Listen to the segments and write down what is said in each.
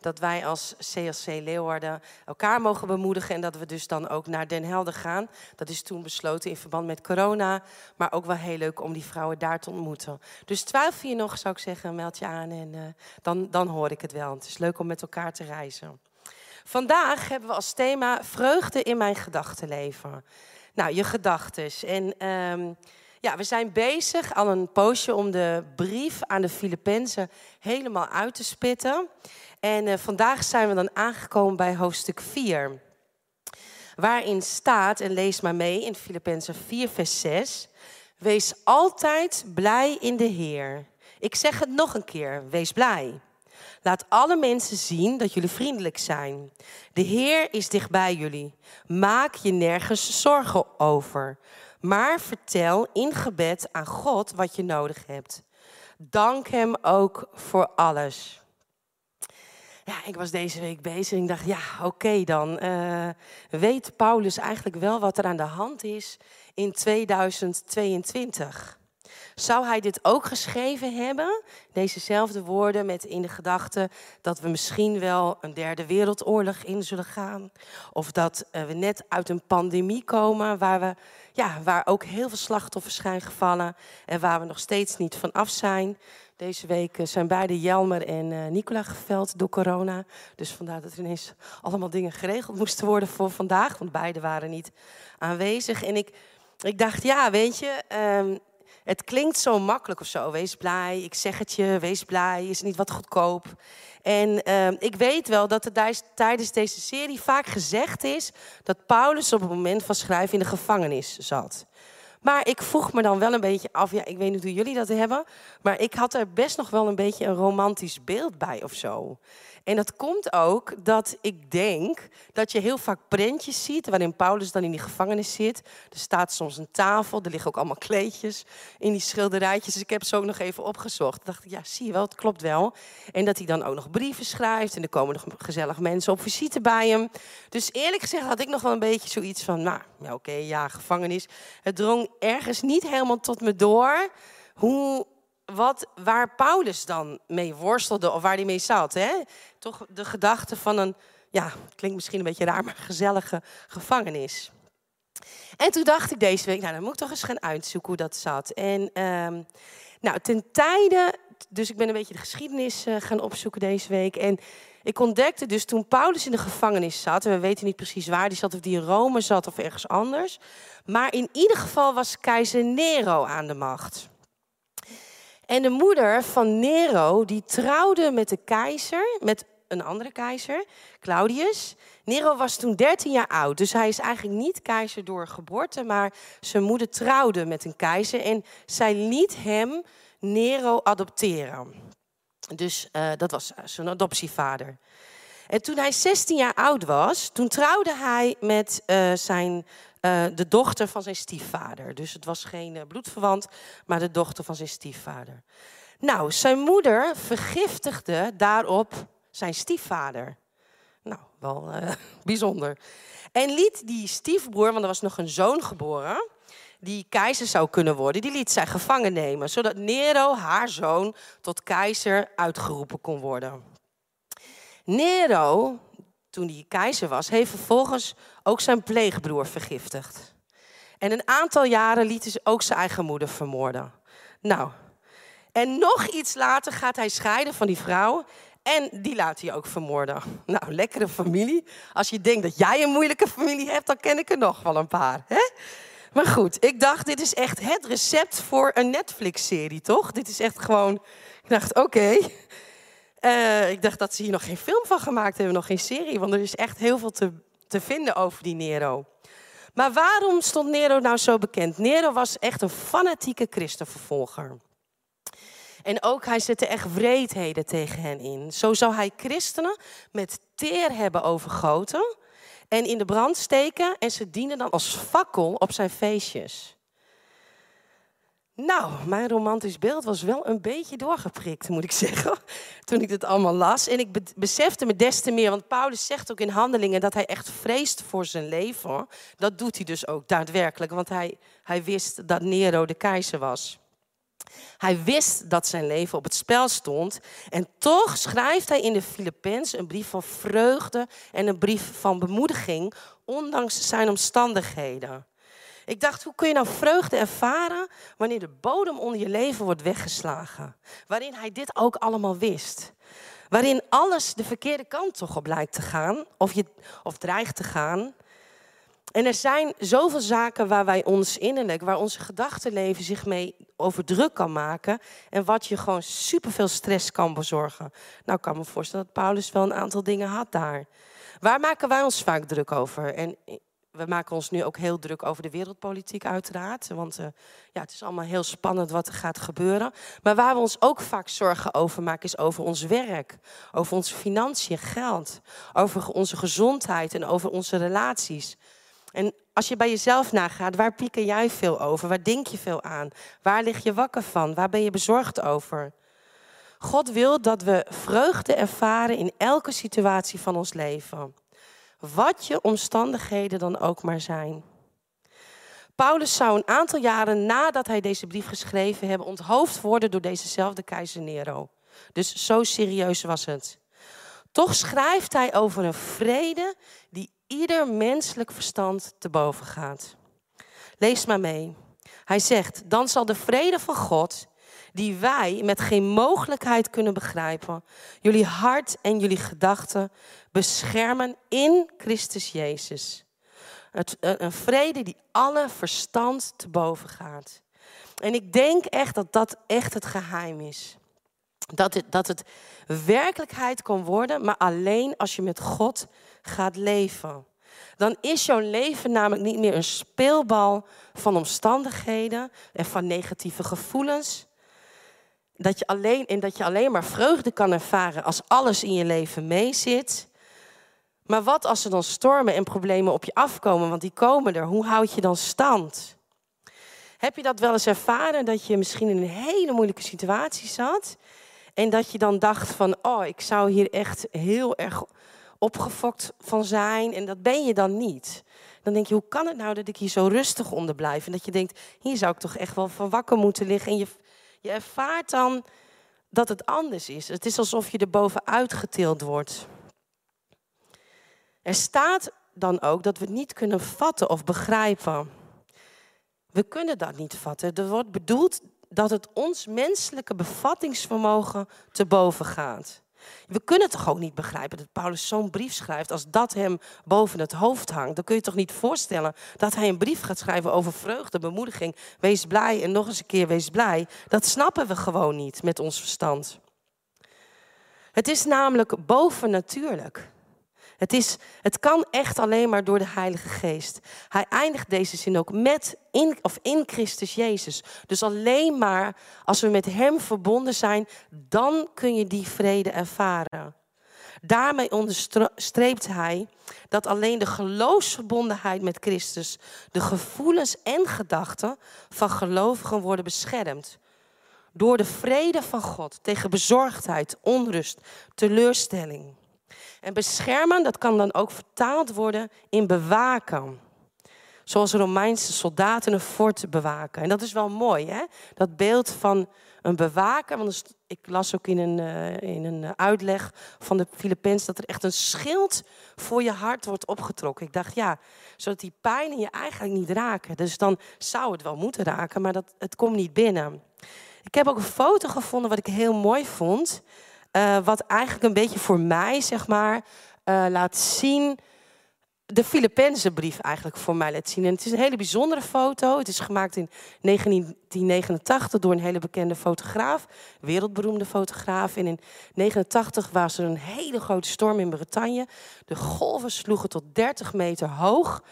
dat wij als CLC Leeuwarden elkaar mogen bemoedigen en dat we dus dan ook naar Den Helder gaan. Dat is toen besloten in verband met corona, maar ook wel heel leuk om die vrouwen daar te ontmoeten. Dus twijfel je nog, zou ik zeggen, meld je aan en uh, dan, dan hoor ik het wel. Het is leuk om met elkaar te reizen. Vandaag hebben we als thema vreugde in mijn gedachtenleven. Nou, je gedachtes. En um, ja, we zijn bezig al een poosje om de brief aan de Filippenzen helemaal uit te spitten. En uh, vandaag zijn we dan aangekomen bij hoofdstuk 4. Waarin staat, en lees maar mee in Filippenzen 4, vers 6. Wees altijd blij in de Heer. Ik zeg het nog een keer, wees blij. Laat alle mensen zien dat jullie vriendelijk zijn. De Heer is dichtbij jullie. Maak je nergens zorgen over. Maar vertel in gebed aan God wat je nodig hebt. Dank Hem ook voor alles. Ja, ik was deze week bezig en ik dacht, ja, oké dan. Uh, weet Paulus eigenlijk wel wat er aan de hand is in 2022? Zou hij dit ook geschreven hebben? Dezezelfde woorden met in de gedachte dat we misschien wel een derde wereldoorlog in zullen gaan. Of dat uh, we net uit een pandemie komen waar, we, ja, waar ook heel veel slachtoffers zijn gevallen. En waar we nog steeds niet van af zijn. Deze week zijn beide Jelmer en uh, Nicola geveld door corona. Dus vandaar dat er ineens allemaal dingen geregeld moesten worden voor vandaag. Want beide waren niet aanwezig. En ik, ik dacht, ja, weet je, um, het klinkt zo makkelijk of zo. Wees blij, ik zeg het je, wees blij, is niet wat goedkoop? En uh, ik weet wel dat er tijdens deze serie vaak gezegd is dat Paulus op het moment van schrijven in de gevangenis zat. Maar ik vroeg me dan wel een beetje af, ja, ik weet niet hoe jullie dat hebben, maar ik had er best nog wel een beetje een romantisch beeld bij of zo. En dat komt ook dat ik denk dat je heel vaak prentjes ziet waarin Paulus dan in die gevangenis zit. Er staat soms een tafel, er liggen ook allemaal kleedjes in die schilderijtjes. Dus ik heb ze ook nog even opgezocht. dacht ik, ja, zie je wel, het klopt wel. En dat hij dan ook nog brieven schrijft en er komen nog gezellig mensen op visite bij hem. Dus eerlijk gezegd had ik nog wel een beetje zoiets van, nou, ja, oké, ja, gevangenis. Het drong ergens niet helemaal tot me door hoe wat, waar Paulus dan mee worstelde of waar hij mee zat. Hè? Toch de gedachte van een, ja, klinkt misschien een beetje raar, maar gezellige gevangenis. En toen dacht ik deze week, nou dan moet ik toch eens gaan uitzoeken hoe dat zat. En um, nou, ten tijde, dus ik ben een beetje de geschiedenis uh, gaan opzoeken deze week. En ik ontdekte dus toen Paulus in de gevangenis zat, en we weten niet precies waar die zat, of die in Rome zat of ergens anders. Maar in ieder geval was keizer Nero aan de macht. En de moeder van Nero, die trouwde met de keizer, met een andere keizer, Claudius. Nero was toen 13 jaar oud, dus hij is eigenlijk niet keizer door geboorte, maar zijn moeder trouwde met een keizer en zij liet hem Nero adopteren. Dus uh, dat was zijn adoptievader. En toen hij 16 jaar oud was, toen trouwde hij met uh, zijn uh, de dochter van zijn stiefvader. Dus het was geen uh, bloedverwant, maar de dochter van zijn stiefvader. Nou, zijn moeder vergiftigde daarop zijn stiefvader. Nou, wel uh, bijzonder. En liet die stiefbroer, want er was nog een zoon geboren, die keizer zou kunnen worden, die liet zij gevangen nemen, zodat Nero, haar zoon, tot keizer uitgeroepen kon worden. Nero, toen hij keizer was, heeft vervolgens ook zijn pleegbroer vergiftigd. En een aantal jaren liet hij ook zijn eigen moeder vermoorden. Nou, en nog iets later gaat hij scheiden van die vrouw. En die laat hij ook vermoorden. Nou, lekkere familie. Als je denkt dat jij een moeilijke familie hebt, dan ken ik er nog wel een paar. Hè? Maar goed, ik dacht, dit is echt het recept voor een Netflix-serie, toch? Dit is echt gewoon. Ik dacht, oké. Uh, ik dacht dat ze hier nog geen film van gemaakt hebben, nog geen serie. Want er is echt heel veel te, te vinden over die Nero. Maar waarom stond Nero nou zo bekend? Nero was echt een fanatieke christenvervolger. En ook hij zette echt wreedheden tegen hen in. Zo zou hij christenen met teer hebben overgoten en in de brand steken en ze dienen dan als fakkel op zijn feestjes. Nou, mijn romantisch beeld was wel een beetje doorgeprikt, moet ik zeggen, toen ik dit allemaal las. En ik besefte me des te meer, want Paulus zegt ook in handelingen dat hij echt vreest voor zijn leven. Dat doet hij dus ook daadwerkelijk, want hij, hij wist dat Nero de keizer was. Hij wist dat zijn leven op het spel stond. En toch schrijft hij in de Filippenzen een brief van vreugde en een brief van bemoediging, ondanks zijn omstandigheden. Ik dacht, hoe kun je nou vreugde ervaren wanneer de bodem onder je leven wordt weggeslagen? Waarin hij dit ook allemaal wist. Waarin alles de verkeerde kant toch op lijkt te gaan, of, je, of dreigt te gaan. En er zijn zoveel zaken waar wij ons innerlijk, waar onze gedachtenleven zich mee over druk kan maken. En wat je gewoon superveel stress kan bezorgen. Nou, ik kan me voorstellen dat Paulus wel een aantal dingen had daar. Waar maken wij ons vaak druk over? En we maken ons nu ook heel druk over de wereldpolitiek, uiteraard. Want uh, ja, het is allemaal heel spannend wat er gaat gebeuren. Maar waar we ons ook vaak zorgen over maken, is over ons werk, over onze financiën, geld, over onze gezondheid en over onze relaties. En als je bij jezelf nagaat, waar pieker jij veel over? Waar denk je veel aan? Waar lig je wakker van? Waar ben je bezorgd over? God wil dat we vreugde ervaren in elke situatie van ons leven. Wat je omstandigheden dan ook maar zijn. Paulus zou een aantal jaren nadat hij deze brief geschreven hebben onthoofd worden door dezezelfde keizer Nero. Dus zo serieus was het. Toch schrijft hij over een vrede die ieder menselijk verstand te boven gaat. Lees maar mee. Hij zegt: Dan zal de vrede van God, die wij met geen mogelijkheid kunnen begrijpen, jullie hart en jullie gedachten beschermen in Christus Jezus. Het, een vrede die alle verstand te boven gaat. En ik denk echt dat dat echt het geheim is. Dat het, dat het werkelijkheid kan worden, maar alleen als je met God gaat leven. Dan is jouw leven namelijk niet meer een speelbal van omstandigheden en van negatieve gevoelens. Dat je alleen, en dat je alleen maar vreugde kan ervaren als alles in je leven meezit. Maar wat als er dan stormen en problemen op je afkomen, want die komen er, hoe houd je dan stand? Heb je dat wel eens ervaren dat je misschien in een hele moeilijke situatie zat en dat je dan dacht van, oh, ik zou hier echt heel erg opgefokt van zijn en dat ben je dan niet. Dan denk je, hoe kan het nou dat ik hier zo rustig onder blijf? En dat je denkt, hier zou ik toch echt wel van wakker moeten liggen. En je, je ervaart dan dat het anders is. Het is alsof je er bovenuit getild wordt. Er staat dan ook dat we het niet kunnen vatten of begrijpen. We kunnen dat niet vatten. Er wordt bedoeld dat het ons menselijke bevattingsvermogen te boven gaat. We kunnen toch ook niet begrijpen dat Paulus zo'n brief schrijft als dat hem boven het hoofd hangt. Dan kun je toch niet voorstellen dat hij een brief gaat schrijven over vreugde, bemoediging. Wees blij en nog eens een keer wees blij. Dat snappen we gewoon niet met ons verstand. Het is namelijk bovennatuurlijk. Het, is, het kan echt alleen maar door de Heilige Geest. Hij eindigt deze zin ook met in, of in Christus Jezus. Dus alleen maar als we met Hem verbonden zijn, dan kun je die vrede ervaren. Daarmee onderstreept hij dat alleen de geloofsverbondenheid met Christus, de gevoelens en gedachten van gelovigen worden beschermd. Door de vrede van God tegen bezorgdheid, onrust, teleurstelling. En beschermen, dat kan dan ook vertaald worden in bewaken. Zoals Romeinse soldaten een fort bewaken. En dat is wel mooi, hè? Dat beeld van een bewaker. Want ik las ook in een, uh, in een uitleg van de Filipijns dat er echt een schild voor je hart wordt opgetrokken. Ik dacht, ja, zodat die pijnen je eigenlijk niet raken. Dus dan zou het wel moeten raken, maar dat, het komt niet binnen. Ik heb ook een foto gevonden wat ik heel mooi vond. Uh, wat eigenlijk een beetje voor mij, zeg maar, uh, laat zien. De Filipijnse brief eigenlijk voor mij laat zien. En het is een hele bijzondere foto. Het is gemaakt in 1989 door een hele bekende fotograaf, wereldberoemde fotograaf. En in 1989 was er een hele grote storm in Bretagne. De golven sloegen tot 30 meter hoog.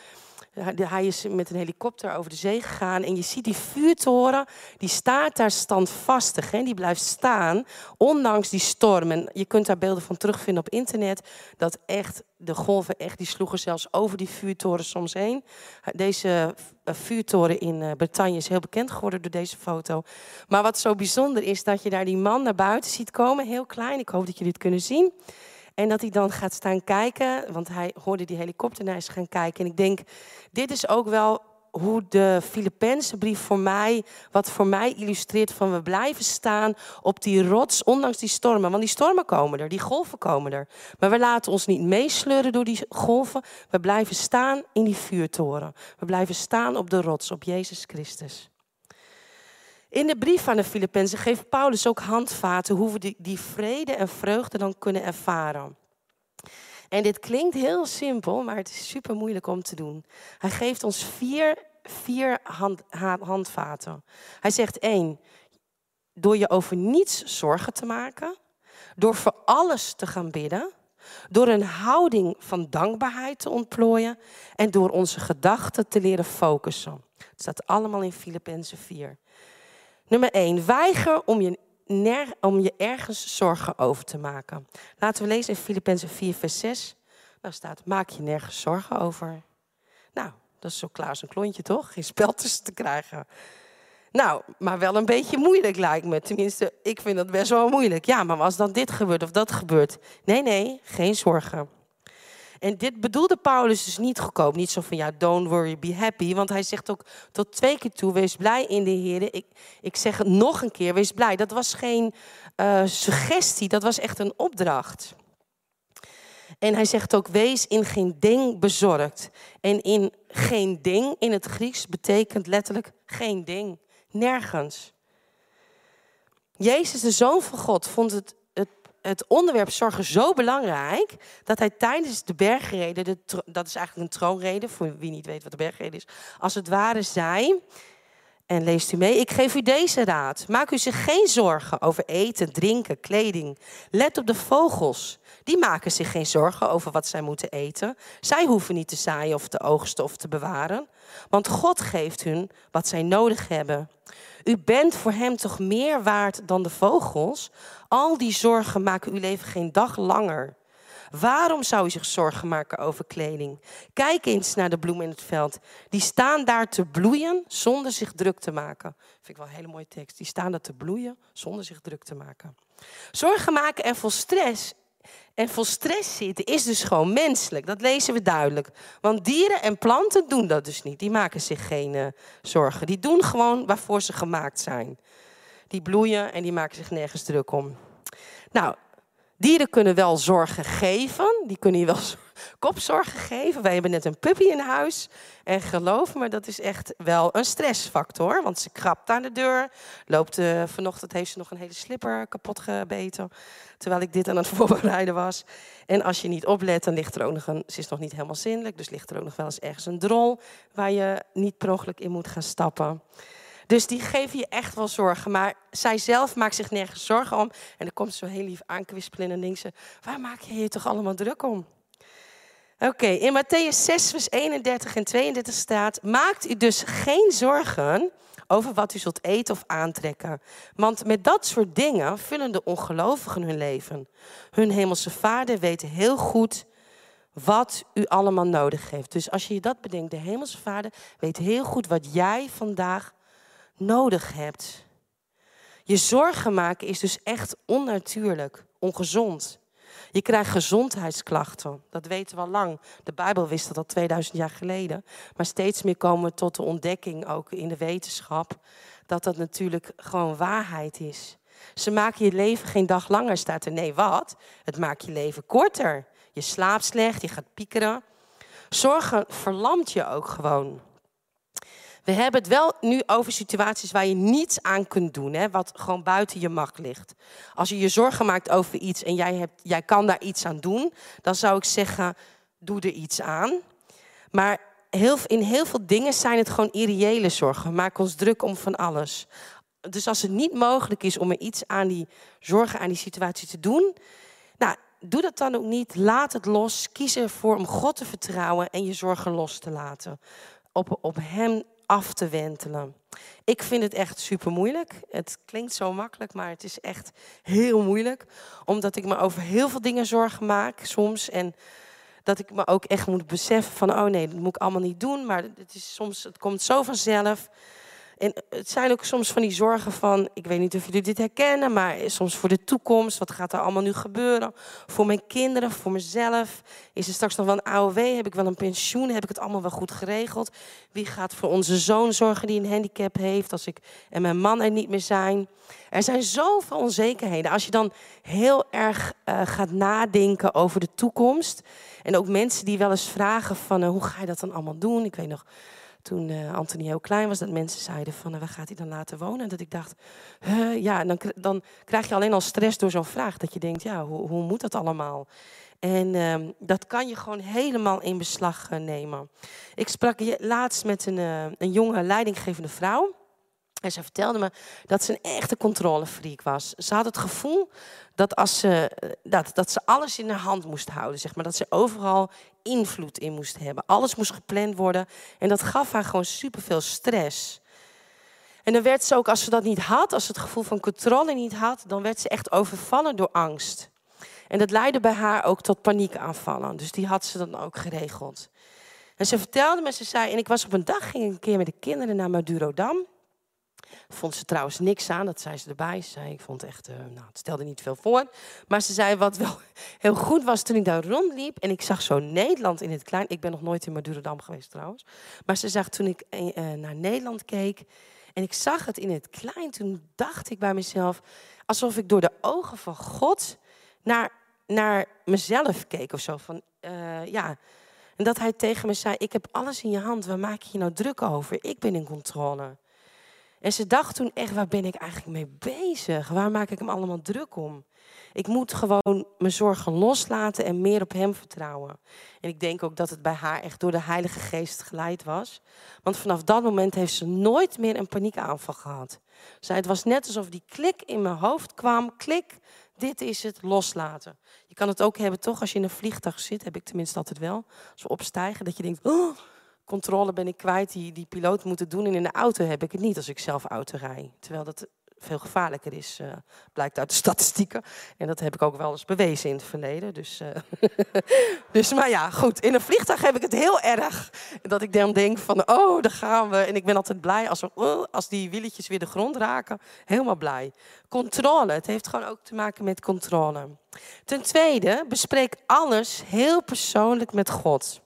Hij is met een helikopter over de zee gegaan. En je ziet die vuurtoren, die staat daar standvastig. Hè? Die blijft staan, ondanks die storm. En je kunt daar beelden van terugvinden op internet. Dat echt, de golven echt, die sloegen zelfs over die vuurtoren soms heen. Deze eh, vuurtoren in eh, Bretagne is heel bekend geworden door deze foto. Maar wat zo bijzonder is, dat je daar die man naar buiten ziet komen. Heel klein, ik hoop dat jullie het kunnen zien. En dat hij dan gaat staan kijken, want hij hoorde die helikopter naar is gaan kijken. En ik denk, dit is ook wel hoe de Filipijnse brief voor mij, wat voor mij illustreert van we blijven staan op die rots, ondanks die stormen. Want die stormen komen er, die golven komen er. Maar we laten ons niet meesleuren door die golven. We blijven staan in die vuurtoren. We blijven staan op de rots, op Jezus Christus. In de brief aan de Filippenzen geeft Paulus ook handvaten hoe we die, die vrede en vreugde dan kunnen ervaren. En dit klinkt heel simpel, maar het is super moeilijk om te doen. Hij geeft ons vier, vier hand, handvaten. Hij zegt één, door je over niets zorgen te maken, door voor alles te gaan bidden, door een houding van dankbaarheid te ontplooien en door onze gedachten te leren focussen. Het staat allemaal in Filippenzen 4. Nummer 1. Weiger om je, om je ergens zorgen over te maken. Laten we lezen in Filippenzen 4, vers 6. Daar staat: Maak je nergens zorgen over. Nou, dat is zo klaar als een klontje, toch? Geen spel tussen te krijgen. Nou, maar wel een beetje moeilijk lijkt me. Tenminste, ik vind dat best wel moeilijk. Ja, maar als dan dit gebeurt of dat gebeurt. Nee, nee, geen zorgen. En dit bedoelde Paulus dus niet goedkoop. Niet zo van ja, don't worry, be happy. Want hij zegt ook tot twee keer toe, wees blij in de Heer. Ik, ik zeg het nog een keer, wees blij. Dat was geen uh, suggestie, dat was echt een opdracht. En hij zegt ook, wees in geen ding bezorgd. En in geen ding, in het Grieks, betekent letterlijk geen ding. Nergens. Jezus, de Zoon van God, vond het het onderwerp zorgen zo belangrijk dat hij tijdens de bergreden, de, dat is eigenlijk een troonrede, voor wie niet weet wat de bergrede is, als het ware zei, en leest u mee, ik geef u deze raad. Maak u zich geen zorgen over eten, drinken, kleding. Let op de vogels. Die maken zich geen zorgen over wat zij moeten eten. Zij hoeven niet te zaaien of te oogsten of te bewaren. Want God geeft hun wat zij nodig hebben. U bent voor hem toch meer waard dan de vogels? Al die zorgen maken uw leven geen dag langer. Waarom zou u zich zorgen maken over kleding? Kijk eens naar de bloemen in het veld. Die staan daar te bloeien zonder zich druk te maken. Vind ik wel een hele mooie tekst. Die staan daar te bloeien zonder zich druk te maken. Zorgen maken en vol stress en vol stress zitten is dus gewoon menselijk. Dat lezen we duidelijk. Want dieren en planten doen dat dus niet. Die maken zich geen uh, zorgen. Die doen gewoon waarvoor ze gemaakt zijn. Die bloeien en die maken zich nergens druk om. Nou, dieren kunnen wel zorgen geven. Die kunnen je wel kopzorgen geven. Wij hebben net een puppy in huis. En geloof me, dat is echt wel een stressfactor. Want ze krabt aan de deur. Loopt, uh, vanochtend heeft ze nog een hele slipper kapot gebeten. Terwijl ik dit aan het voorbereiden was. En als je niet oplet, dan ligt er ook nog een... Ze is nog niet helemaal zindelijk, dus ligt er ook nog wel eens ergens een drol... waar je niet per ongeluk in moet gaan stappen. Dus die geven je echt wel zorgen. Maar zij zelf maakt zich nergens zorgen om. En dan komt ze zo heel lief aankwispelen en denkt ze... waar maak je je toch allemaal druk om? Oké, in Matthäus 6, vers 31 en 32 staat: Maakt u dus geen zorgen over wat u zult eten of aantrekken. Want met dat soort dingen vullen de ongelovigen hun leven. Hun hemelse vader weet heel goed wat u allemaal nodig heeft. Dus als je je dat bedenkt, de hemelse vader weet heel goed wat jij vandaag nodig hebt. Je zorgen maken is dus echt onnatuurlijk, ongezond. Je krijgt gezondheidsklachten. Dat weten we al lang. De Bijbel wist dat al 2000 jaar geleden. Maar steeds meer komen we tot de ontdekking, ook in de wetenschap, dat dat natuurlijk gewoon waarheid is. Ze maken je leven geen dag langer, staat er. Nee, wat? Het maakt je leven korter. Je slaapt slecht, je gaat piekeren. Zorgen verlamt je ook gewoon. We hebben het wel nu over situaties waar je niets aan kunt doen, hè, wat gewoon buiten je macht ligt. Als je je zorgen maakt over iets en jij, hebt, jij kan daar iets aan doen, dan zou ik zeggen, doe er iets aan. Maar heel, in heel veel dingen zijn het gewoon irreële zorgen. Maken ons druk om van alles. Dus als het niet mogelijk is om er iets aan die zorgen, aan die situatie te doen, nou, doe dat dan ook niet. Laat het los. Kies ervoor om God te vertrouwen en je zorgen los te laten. Op, op Hem af te wentelen. Ik vind het echt super moeilijk. Het klinkt zo makkelijk, maar het is echt heel moeilijk. Omdat ik me over heel veel dingen zorgen maak soms. En dat ik me ook echt moet beseffen van, oh nee, dat moet ik allemaal niet doen. Maar het, is soms, het komt zo vanzelf. En het zijn ook soms van die zorgen van, ik weet niet of jullie dit herkennen, maar soms voor de toekomst, wat gaat er allemaal nu gebeuren? Voor mijn kinderen, voor mezelf. Is er straks nog wel een AOW? Heb ik wel een pensioen? Heb ik het allemaal wel goed geregeld? Wie gaat voor onze zoon zorgen die een handicap heeft als ik en mijn man er niet meer zijn? Er zijn zoveel onzekerheden. Als je dan heel erg uh, gaat nadenken over de toekomst. En ook mensen die wel eens vragen van, uh, hoe ga je dat dan allemaal doen? Ik weet nog toen uh, Anthony heel klein was, dat mensen zeiden van uh, waar gaat hij dan laten wonen? En dat ik dacht, ja, dan, dan krijg je alleen al stress door zo'n vraag. Dat je denkt, ja, hoe, hoe moet dat allemaal? En uh, dat kan je gewoon helemaal in beslag uh, nemen. Ik sprak laatst met een, een jonge leidinggevende vrouw. En ze vertelde me dat ze een echte controlefreak was. Ze had het gevoel dat, als ze, dat, dat ze alles in haar hand moest houden. Zeg maar. Dat ze overal invloed in moest hebben. Alles moest gepland worden. En dat gaf haar gewoon superveel stress. En dan werd ze ook, als ze dat niet had, als ze het gevoel van controle niet had, dan werd ze echt overvallen door angst. En dat leidde bij haar ook tot paniekaanvallen. Dus die had ze dan ook geregeld. En ze vertelde me, ze zei, en ik was op een dag, ging een keer met de kinderen naar Madurodam. Vond ze trouwens niks aan, dat zei ze erbij. Ze zei, ik vond echt, uh, nou, het stelde niet veel voor. Maar ze zei, wat wel heel goed was toen ik daar rondliep en ik zag zo Nederland in het klein. Ik ben nog nooit in Madurodam geweest trouwens. Maar ze zag toen ik uh, naar Nederland keek en ik zag het in het klein, toen dacht ik bij mezelf, alsof ik door de ogen van God naar, naar mezelf keek of zo. Van, ja. En dat hij tegen me zei, ik heb alles in je hand, waar maak je je nou druk over? Ik ben in controle. En ze dacht toen echt, waar ben ik eigenlijk mee bezig? Waar maak ik hem allemaal druk om? Ik moet gewoon mijn zorgen loslaten en meer op hem vertrouwen. En ik denk ook dat het bij haar echt door de Heilige Geest geleid was. Want vanaf dat moment heeft ze nooit meer een paniekaanval gehad. Zij, het was net alsof die klik in mijn hoofd kwam. Klik, dit is het, loslaten. Je kan het ook hebben toch als je in een vliegtuig zit, heb ik tenminste altijd wel. Als we opstijgen, dat je denkt, oh, controle ben ik kwijt, die, die piloot moet doen. En in de auto heb ik het niet als ik zelf auto rij. Terwijl dat veel gevaarlijker is, uh, blijkt uit de statistieken. En dat heb ik ook wel eens bewezen in het verleden. Dus, uh, dus, maar ja, goed. In een vliegtuig heb ik het heel erg. Dat ik dan denk van, oh, daar gaan we. En ik ben altijd blij als, uh, als die wieltjes weer de grond raken. Helemaal blij. Controle. Het heeft gewoon ook te maken met controle. Ten tweede, bespreek alles heel persoonlijk met God.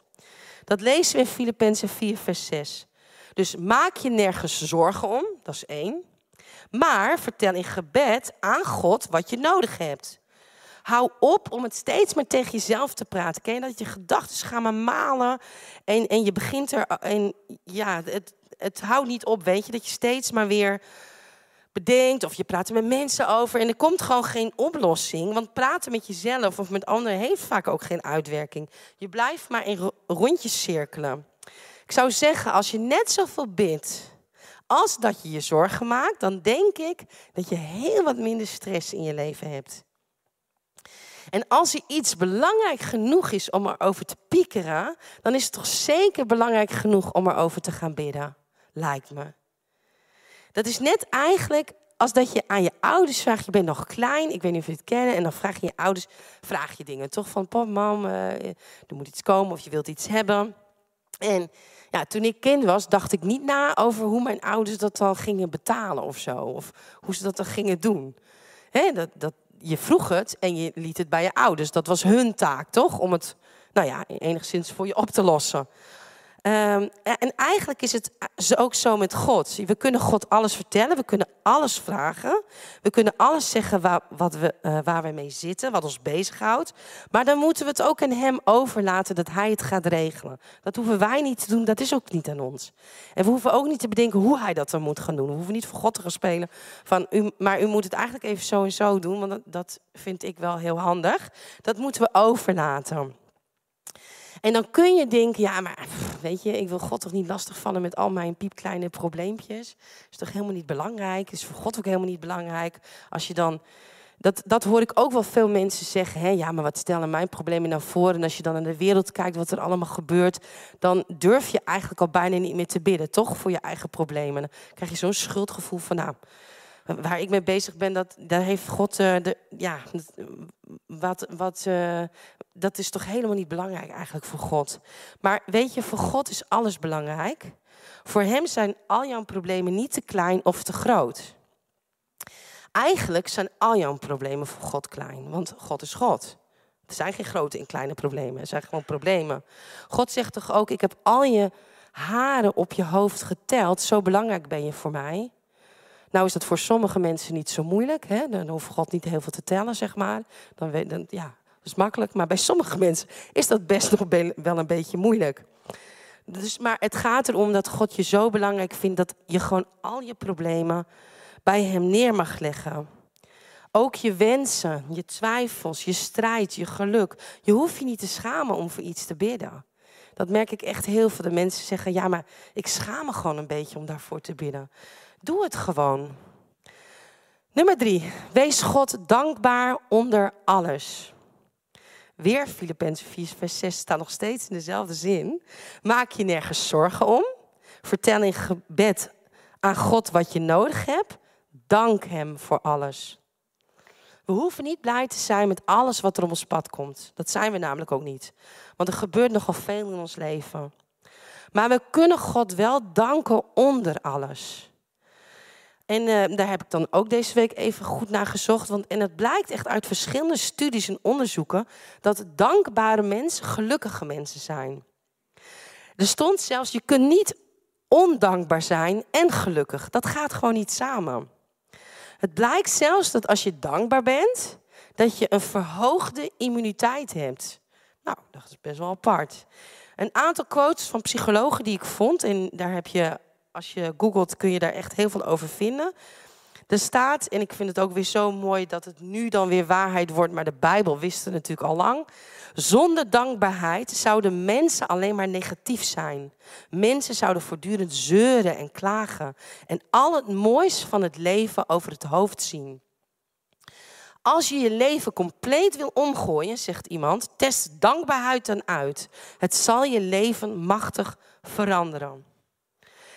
Dat lezen we in Filippenzen 4, vers 6. Dus maak je nergens zorgen om, dat is één. Maar vertel in gebed aan God wat je nodig hebt. Hou op om het steeds maar tegen jezelf te praten. Ken je dat je gedachten gaan maar malen en, en je begint er. En ja, het, het houdt niet op, weet je, dat je steeds maar weer bedenkt of je praat er met mensen over en er komt gewoon geen oplossing. Want praten met jezelf of met anderen heeft vaak ook geen uitwerking. Je blijft maar in rondjes cirkelen. Ik zou zeggen, als je net zoveel bidt als dat je je zorgen maakt, dan denk ik dat je heel wat minder stress in je leven hebt. En als er iets belangrijk genoeg is om erover te piekeren, dan is het toch zeker belangrijk genoeg om erover te gaan bidden, lijkt me. Dat is net eigenlijk als dat je aan je ouders vraagt, je bent nog klein, ik weet niet of je het kennen, en dan vraag je je ouders, vraag je dingen, toch van pap, mam, uh, er moet iets komen of je wilt iets hebben. En ja, toen ik kind was, dacht ik niet na over hoe mijn ouders dat dan gingen betalen of zo, of hoe ze dat dan gingen doen. Dat, dat, je vroeg het en je liet het bij je ouders. Dat was hun taak, toch? Om het, nou ja, enigszins voor je op te lossen. Um, en eigenlijk is het ook zo met God. We kunnen God alles vertellen, we kunnen alles vragen. We kunnen alles zeggen waar, wat we, uh, waar we mee zitten, wat ons bezighoudt. Maar dan moeten we het ook aan Hem overlaten dat Hij het gaat regelen. Dat hoeven wij niet te doen, dat is ook niet aan ons. En we hoeven ook niet te bedenken hoe Hij dat dan moet gaan doen. We hoeven niet voor God te gaan spelen van, u, maar u moet het eigenlijk even zo en zo doen, want dat vind ik wel heel handig. Dat moeten we overlaten. En dan kun je denken, ja, maar weet je, ik wil God toch niet lastigvallen met al mijn piepkleine probleempjes. Is toch helemaal niet belangrijk? Is voor God ook helemaal niet belangrijk? Als je dan, dat, dat hoor ik ook wel veel mensen zeggen, hè, ja, maar wat stellen mijn problemen nou voor? En als je dan naar de wereld kijkt, wat er allemaal gebeurt, dan durf je eigenlijk al bijna niet meer te bidden, toch? Voor je eigen problemen. Dan krijg je zo'n schuldgevoel van, nou, waar ik mee bezig ben, dat, daar heeft God, uh, de, ja, wat, wat, uh, dat is toch helemaal niet belangrijk eigenlijk voor God. Maar weet je, voor God is alles belangrijk. Voor Hem zijn al jouw problemen niet te klein of te groot. Eigenlijk zijn al jouw problemen voor God klein, want God is God. Er zijn geen grote en kleine problemen, er zijn gewoon problemen. God zegt toch ook, ik heb al je haren op je hoofd geteld, zo belangrijk ben je voor mij. Nou is dat voor sommige mensen niet zo moeilijk. Hè? Dan hoeft God niet heel veel te tellen, zeg maar. Dan, dan, ja, dat is makkelijk. Maar bij sommige mensen is dat best nog wel een beetje moeilijk. Dus, maar het gaat erom dat God je zo belangrijk vindt dat je gewoon al je problemen bij Hem neer mag leggen. Ook je wensen, je twijfels, je strijd, je geluk. Je hoeft je niet te schamen om voor iets te bidden. Dat merk ik echt heel veel. De mensen zeggen, ja, maar ik schaam me gewoon een beetje om daarvoor te bidden. Doe het gewoon. Nummer drie. Wees God dankbaar onder alles. Weer Filippenzen 4, vers 6 staat nog steeds in dezelfde zin. Maak je nergens zorgen om. Vertel in gebed aan God wat je nodig hebt. Dank Hem voor alles. We hoeven niet blij te zijn met alles wat er op ons pad komt. Dat zijn we namelijk ook niet. Want er gebeurt nogal veel in ons leven. Maar we kunnen God wel danken onder alles. En uh, daar heb ik dan ook deze week even goed naar gezocht. Want, en het blijkt echt uit verschillende studies en onderzoeken dat dankbare mensen gelukkige mensen zijn. Er stond zelfs, je kunt niet ondankbaar zijn en gelukkig. Dat gaat gewoon niet samen. Het blijkt zelfs dat als je dankbaar bent, dat je een verhoogde immuniteit hebt. Nou, dat is best wel apart. Een aantal quotes van psychologen die ik vond, en daar heb je als je googelt kun je daar echt heel veel over vinden. Er staat, en ik vind het ook weer zo mooi dat het nu dan weer waarheid wordt, maar de Bijbel wist het natuurlijk al lang. Zonder dankbaarheid zouden mensen alleen maar negatief zijn. Mensen zouden voortdurend zeuren en klagen en al het moois van het leven over het hoofd zien. Als je je leven compleet wil omgooien, zegt iemand, test dankbaarheid dan uit. Het zal je leven machtig veranderen.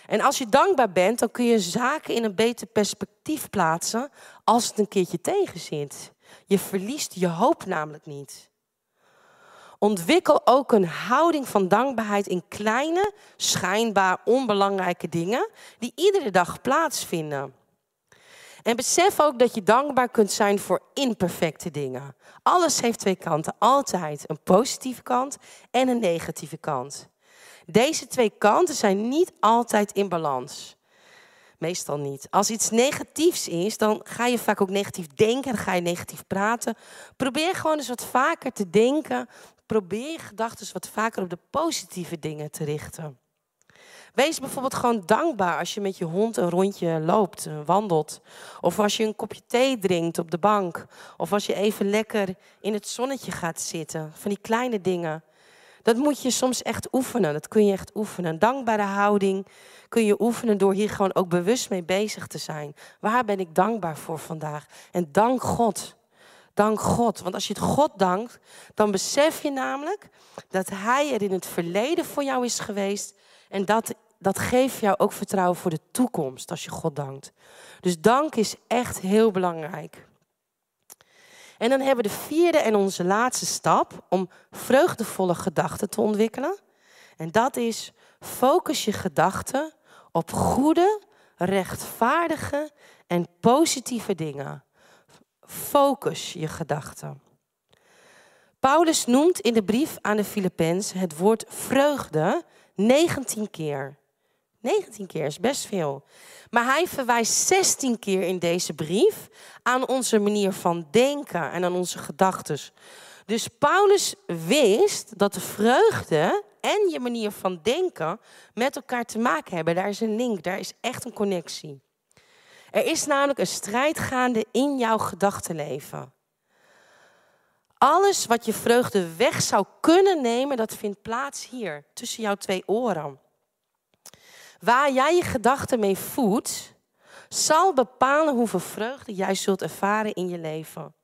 En als je dankbaar bent, dan kun je zaken in een beter perspectief plaatsen als het een keertje tegenzit. Je verliest je hoop namelijk niet. Ontwikkel ook een houding van dankbaarheid in kleine, schijnbaar onbelangrijke dingen die iedere dag plaatsvinden. En besef ook dat je dankbaar kunt zijn voor imperfecte dingen. Alles heeft twee kanten, altijd een positieve kant en een negatieve kant. Deze twee kanten zijn niet altijd in balans. Meestal niet. Als iets negatiefs is, dan ga je vaak ook negatief denken, dan ga je negatief praten. Probeer gewoon eens wat vaker te denken. Probeer je gedachten wat vaker op de positieve dingen te richten. Wees bijvoorbeeld gewoon dankbaar als je met je hond een rondje loopt, eh, wandelt. Of als je een kopje thee drinkt op de bank. Of als je even lekker in het zonnetje gaat zitten. Van die kleine dingen. Dat moet je soms echt oefenen. Dat kun je echt oefenen. Dankbare houding kun je oefenen door hier gewoon ook bewust mee bezig te zijn. Waar ben ik dankbaar voor vandaag? En dank God. Dank God. Want als je het God dankt, dan besef je namelijk dat Hij er in het verleden voor jou is geweest. En dat, dat geeft jou ook vertrouwen voor de toekomst als je God dankt. Dus dank is echt heel belangrijk. En dan hebben we de vierde en onze laatste stap om vreugdevolle gedachten te ontwikkelen. En dat is focus je gedachten op goede, rechtvaardige en positieve dingen. Focus je gedachten. Paulus noemt in de brief aan de Filippenzen het woord vreugde 19 keer. 19 keer is best veel. Maar hij verwijst 16 keer in deze brief aan onze manier van denken en aan onze gedachten. Dus Paulus wist dat de vreugde en je manier van denken met elkaar te maken hebben. Daar is een link, daar is echt een connectie. Er is namelijk een strijd gaande in jouw gedachtenleven. Alles wat je vreugde weg zou kunnen nemen, dat vindt plaats hier, tussen jouw twee oren. Waar jij je gedachten mee voedt, zal bepalen hoeveel vreugde jij zult ervaren in je leven.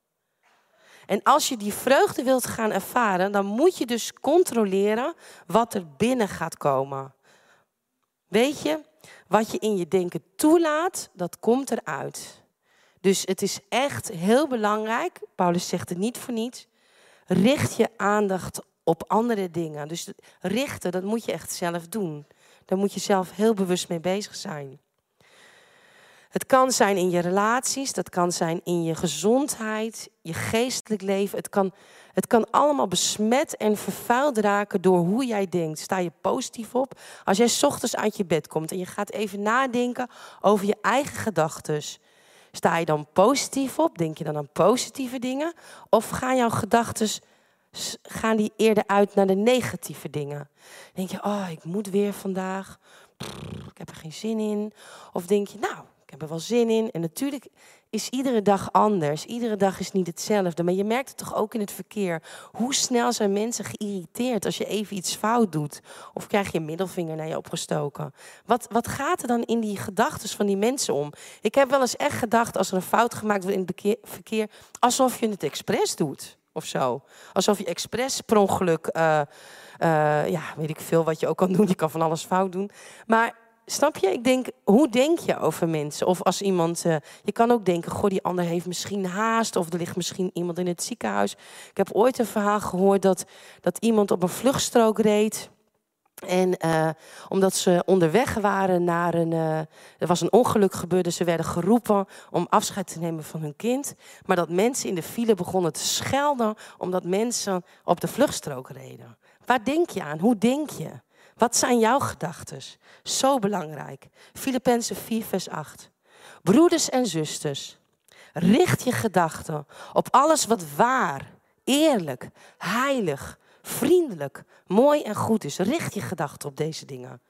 En als je die vreugde wilt gaan ervaren, dan moet je dus controleren wat er binnen gaat komen. Weet je, wat je in je denken toelaat, dat komt eruit. Dus het is echt heel belangrijk, Paulus zegt het niet voor niets, richt je aandacht op andere dingen. Dus richten, dat moet je echt zelf doen. Daar moet je zelf heel bewust mee bezig zijn. Het kan zijn in je relaties, dat kan zijn in je gezondheid, je geestelijk leven. Het kan, het kan allemaal besmet en vervuild raken door hoe jij denkt. Sta je positief op? Als jij ochtends uit je bed komt en je gaat even nadenken over je eigen gedachten. Sta je dan positief op? Denk je dan aan positieve dingen? Of gaan jouw gedachten gaan die eerder uit naar de negatieve dingen? Denk je, oh, ik moet weer vandaag. ik heb er geen zin in. Of denk je, nou, ik heb er wel zin in. En natuurlijk is iedere dag anders. Iedere dag is niet hetzelfde. Maar je merkt het toch ook in het verkeer. Hoe snel zijn mensen geïrriteerd als je even iets fout doet? Of krijg je een middelvinger naar je opgestoken? Wat, wat gaat er dan in die gedachten van die mensen om? Ik heb wel eens echt gedacht, als er een fout gemaakt wordt in het verkeer, alsof je het expres doet. Of zo. Alsof je expres per ongeluk, uh, ja, weet ik veel wat je ook kan doen. Je kan van alles fout doen. Maar Snap je? Ik denk, hoe denk je over mensen? Of als iemand, uh, je kan ook denken, goh, die ander heeft misschien haast. Of er ligt misschien iemand in het ziekenhuis. Ik heb ooit een verhaal gehoord dat, dat iemand op een vluchtstrook reed. En uh, omdat ze onderweg waren naar een. Uh, er was een ongeluk gebeurd, dus ze werden geroepen om afscheid te nemen van hun kind. Maar dat mensen in de file begonnen te schelden omdat mensen op de vluchtstrook reden. Waar denk je aan? Hoe denk je? Wat zijn jouw gedachten? Zo belangrijk. Filippenzen 4, vers 8. Broeders en zusters, richt je gedachten op alles wat waar, eerlijk, heilig, vriendelijk, mooi en goed is. Richt je gedachten op deze dingen.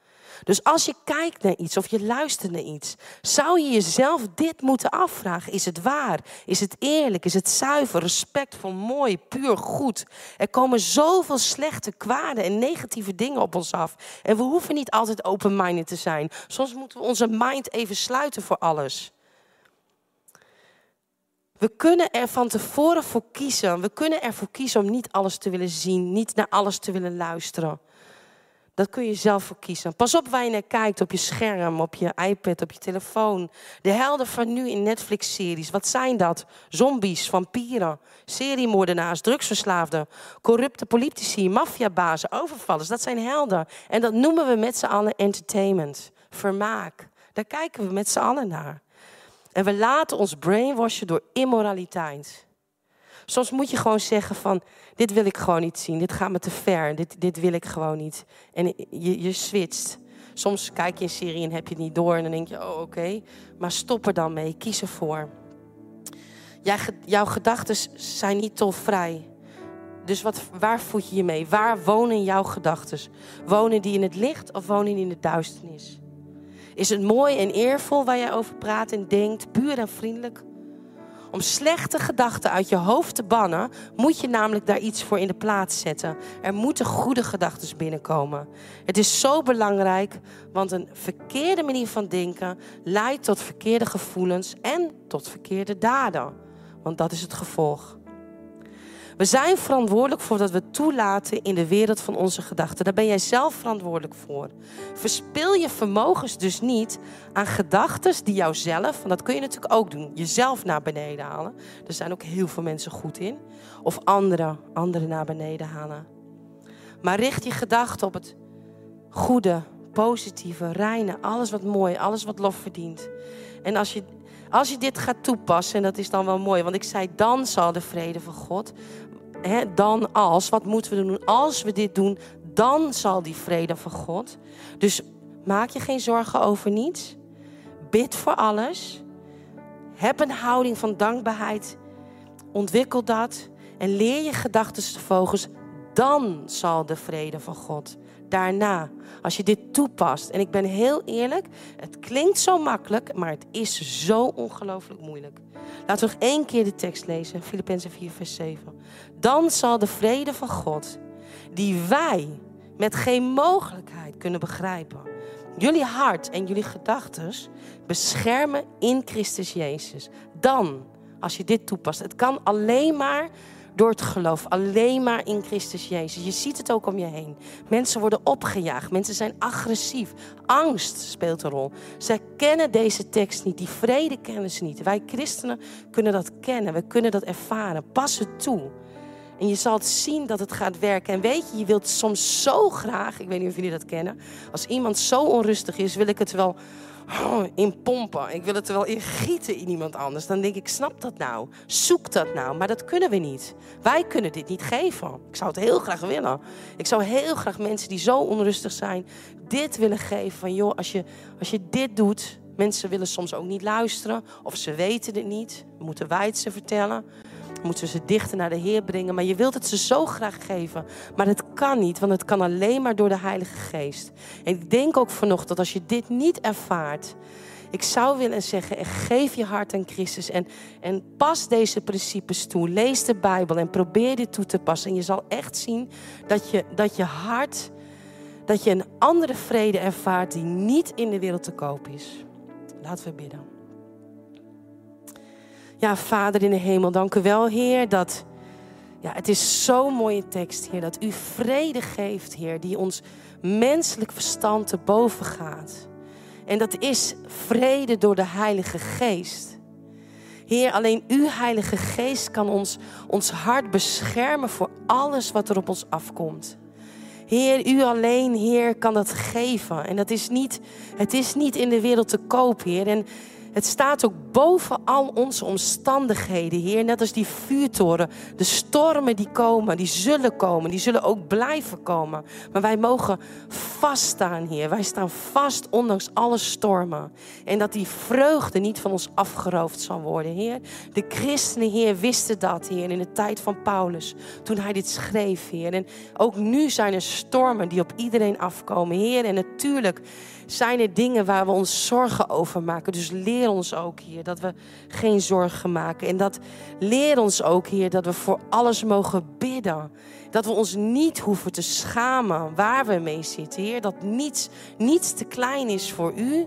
Dus als je kijkt naar iets of je luistert naar iets, zou je jezelf dit moeten afvragen. Is het waar? Is het eerlijk? Is het zuiver? Respectvol, mooi, puur, goed? Er komen zoveel slechte, kwade en negatieve dingen op ons af. En we hoeven niet altijd open-minded te zijn. Soms moeten we onze mind even sluiten voor alles. We kunnen er van tevoren voor kiezen. We kunnen ervoor kiezen om niet alles te willen zien, niet naar alles te willen luisteren. Dat kun je zelf voor kiezen. Pas op waar je naar kijkt op je scherm, op je iPad, op je telefoon. De helden van nu in Netflix-series. Wat zijn dat? Zombies, vampieren, seriemoordenaars, drugsverslaafden, corrupte politici, maffiabazen, overvallers. Dat zijn helden. En dat noemen we met z'n allen entertainment, vermaak. Daar kijken we met z'n allen naar. En we laten ons brainwashen door immoraliteit. Soms moet je gewoon zeggen van, dit wil ik gewoon niet zien. Dit gaat me te ver. Dit, dit wil ik gewoon niet. En je, je switcht. Soms kijk je een serie en heb je het niet door. En dan denk je, oh oké. Maar stop er dan mee. Kies ervoor. Jij, jouw gedachten zijn niet tolvrij. Dus wat, waar voed je je mee? Waar wonen jouw gedachten? Wonen die in het licht of wonen die in de duisternis? Is het mooi en eervol waar jij over praat en denkt, puur en vriendelijk? Om slechte gedachten uit je hoofd te bannen, moet je namelijk daar iets voor in de plaats zetten. Er moeten goede gedachten binnenkomen. Het is zo belangrijk, want een verkeerde manier van denken leidt tot verkeerde gevoelens en tot verkeerde daden. Want dat is het gevolg. We zijn verantwoordelijk voor wat we toelaten in de wereld van onze gedachten. Daar ben jij zelf verantwoordelijk voor. Verspil je vermogens dus niet aan gedachten die jouzelf, en dat kun je natuurlijk ook doen, jezelf naar beneden halen. Er zijn ook heel veel mensen goed in. Of anderen, anderen naar beneden halen. Maar richt je gedachten op het goede, positieve, reine, alles wat mooi, alles wat lof verdient. En als je als je dit gaat toepassen, en dat is dan wel mooi, want ik zei, dan zal de vrede van God, hè, dan als, wat moeten we doen? Als we dit doen, dan zal die vrede van God. Dus maak je geen zorgen over niets. Bid voor alles. Heb een houding van dankbaarheid. Ontwikkel dat. En leer je gedachten te vogels. Dan zal de vrede van God daarna, als je dit toepast. En ik ben heel eerlijk, het klinkt zo makkelijk, maar het is zo ongelooflijk moeilijk. Laten we nog één keer de tekst lezen, Filippenzen 4, vers 7. Dan zal de vrede van God, die wij met geen mogelijkheid kunnen begrijpen, jullie hart en jullie gedachten beschermen in Christus Jezus. Dan, als je dit toepast, het kan alleen maar door het geloof. Alleen maar in Christus Jezus. Je ziet het ook om je heen. Mensen worden opgejaagd. Mensen zijn agressief. Angst speelt een rol. Zij kennen deze tekst niet. Die vrede kennen ze niet. Wij christenen kunnen dat kennen. We kunnen dat ervaren. Pas het toe. En je zal het zien dat het gaat werken. En weet je, je wilt soms zo graag, ik weet niet of jullie dat kennen, als iemand zo onrustig is, wil ik het wel oh, in pompen. Ik wil het er wel in gieten in iemand anders. Dan denk ik, snap dat nou? Zoek dat nou. Maar dat kunnen we niet. Wij kunnen dit niet geven. Ik zou het heel graag willen. Ik zou heel graag mensen die zo onrustig zijn, dit willen geven. Van joh, als je, als je dit doet, mensen willen soms ook niet luisteren. Of ze weten het niet. Moeten wij het ze vertellen? Moeten ze dichter naar de Heer brengen. Maar je wilt het ze zo graag geven. Maar het kan niet, want het kan alleen maar door de Heilige Geest. En ik denk ook vanochtend, als je dit niet ervaart. Ik zou willen zeggen, geef je hart aan Christus en, en pas deze principes toe. Lees de Bijbel en probeer dit toe te passen. En je zal echt zien dat je, dat je hart, dat je een andere vrede ervaart die niet in de wereld te koop is. Laten we bidden. Ja, Vader in de hemel, dank u wel, Heer, dat... Ja, het is zo'n mooie tekst, Heer, dat u vrede geeft, Heer, die ons menselijk verstand te boven gaat. En dat is vrede door de Heilige Geest. Heer, alleen uw Heilige Geest kan ons, ons hart beschermen voor alles wat er op ons afkomt. Heer, u alleen, Heer, kan dat geven. En dat is niet, het is niet in de wereld te koop, Heer. En het staat ook boven al onze omstandigheden, Heer. Net als die vuurtoren. De stormen die komen, die zullen komen. Die zullen ook blijven komen. Maar wij mogen vaststaan, Heer. Wij staan vast ondanks alle stormen. En dat die vreugde niet van ons afgeroofd zal worden, Heer. De christenen, Heer, wisten dat, Heer, in de tijd van Paulus. Toen hij dit schreef, Heer. En ook nu zijn er stormen die op iedereen afkomen, Heer. En natuurlijk zijn er dingen waar we ons zorgen over maken. Dus leer ons ook, Heer, dat we geen zorgen maken. En dat leer ons ook, Heer, dat we voor alles mogen bidden. Dat we ons niet hoeven te schamen waar we mee zitten, Heer. Dat niets, niets te klein is voor U.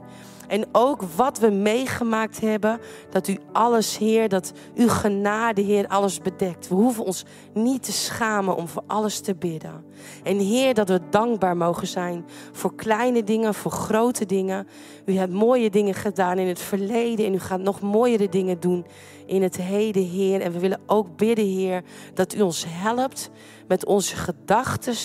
En ook wat we meegemaakt hebben, dat u alles, Heer, dat uw genade, Heer, alles bedekt. We hoeven ons niet te schamen om voor alles te bidden. En Heer, dat we dankbaar mogen zijn voor kleine dingen, voor grote dingen. U hebt mooie dingen gedaan in het verleden en u gaat nog mooiere dingen doen in het heden, Heer. En we willen ook bidden, Heer, dat u ons helpt met onze gedachten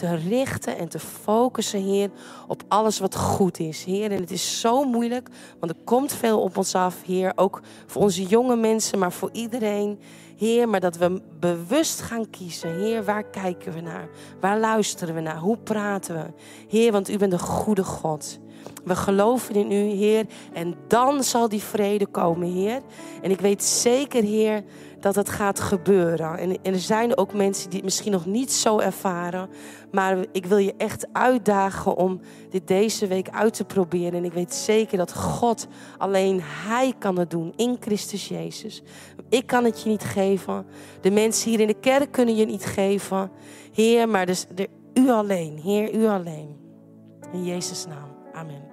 te richten en te focussen, Heer, op alles wat goed is, Heer. En het is zo moeilijk, want er komt veel op ons af, Heer. Ook voor onze jonge mensen, maar voor iedereen, Heer. Maar dat we bewust gaan kiezen, Heer, waar kijken we naar? Waar luisteren we naar? Hoe praten we? Heer, want U bent een goede God. We geloven in U, Heer. En dan zal die vrede komen, Heer. En ik weet zeker, Heer, dat het gaat gebeuren. En, er zijn ook mensen die het misschien nog niet zo ervaren. Maar ik wil je echt uitdagen om dit deze week uit te proberen. En ik weet zeker dat God alleen Hij kan het doen in Christus Jezus. Ik kan het je niet geven. De mensen hier in de kerk kunnen je niet geven. Heer, maar dus, u alleen. Heer, u alleen. In Jezus' naam. Amen.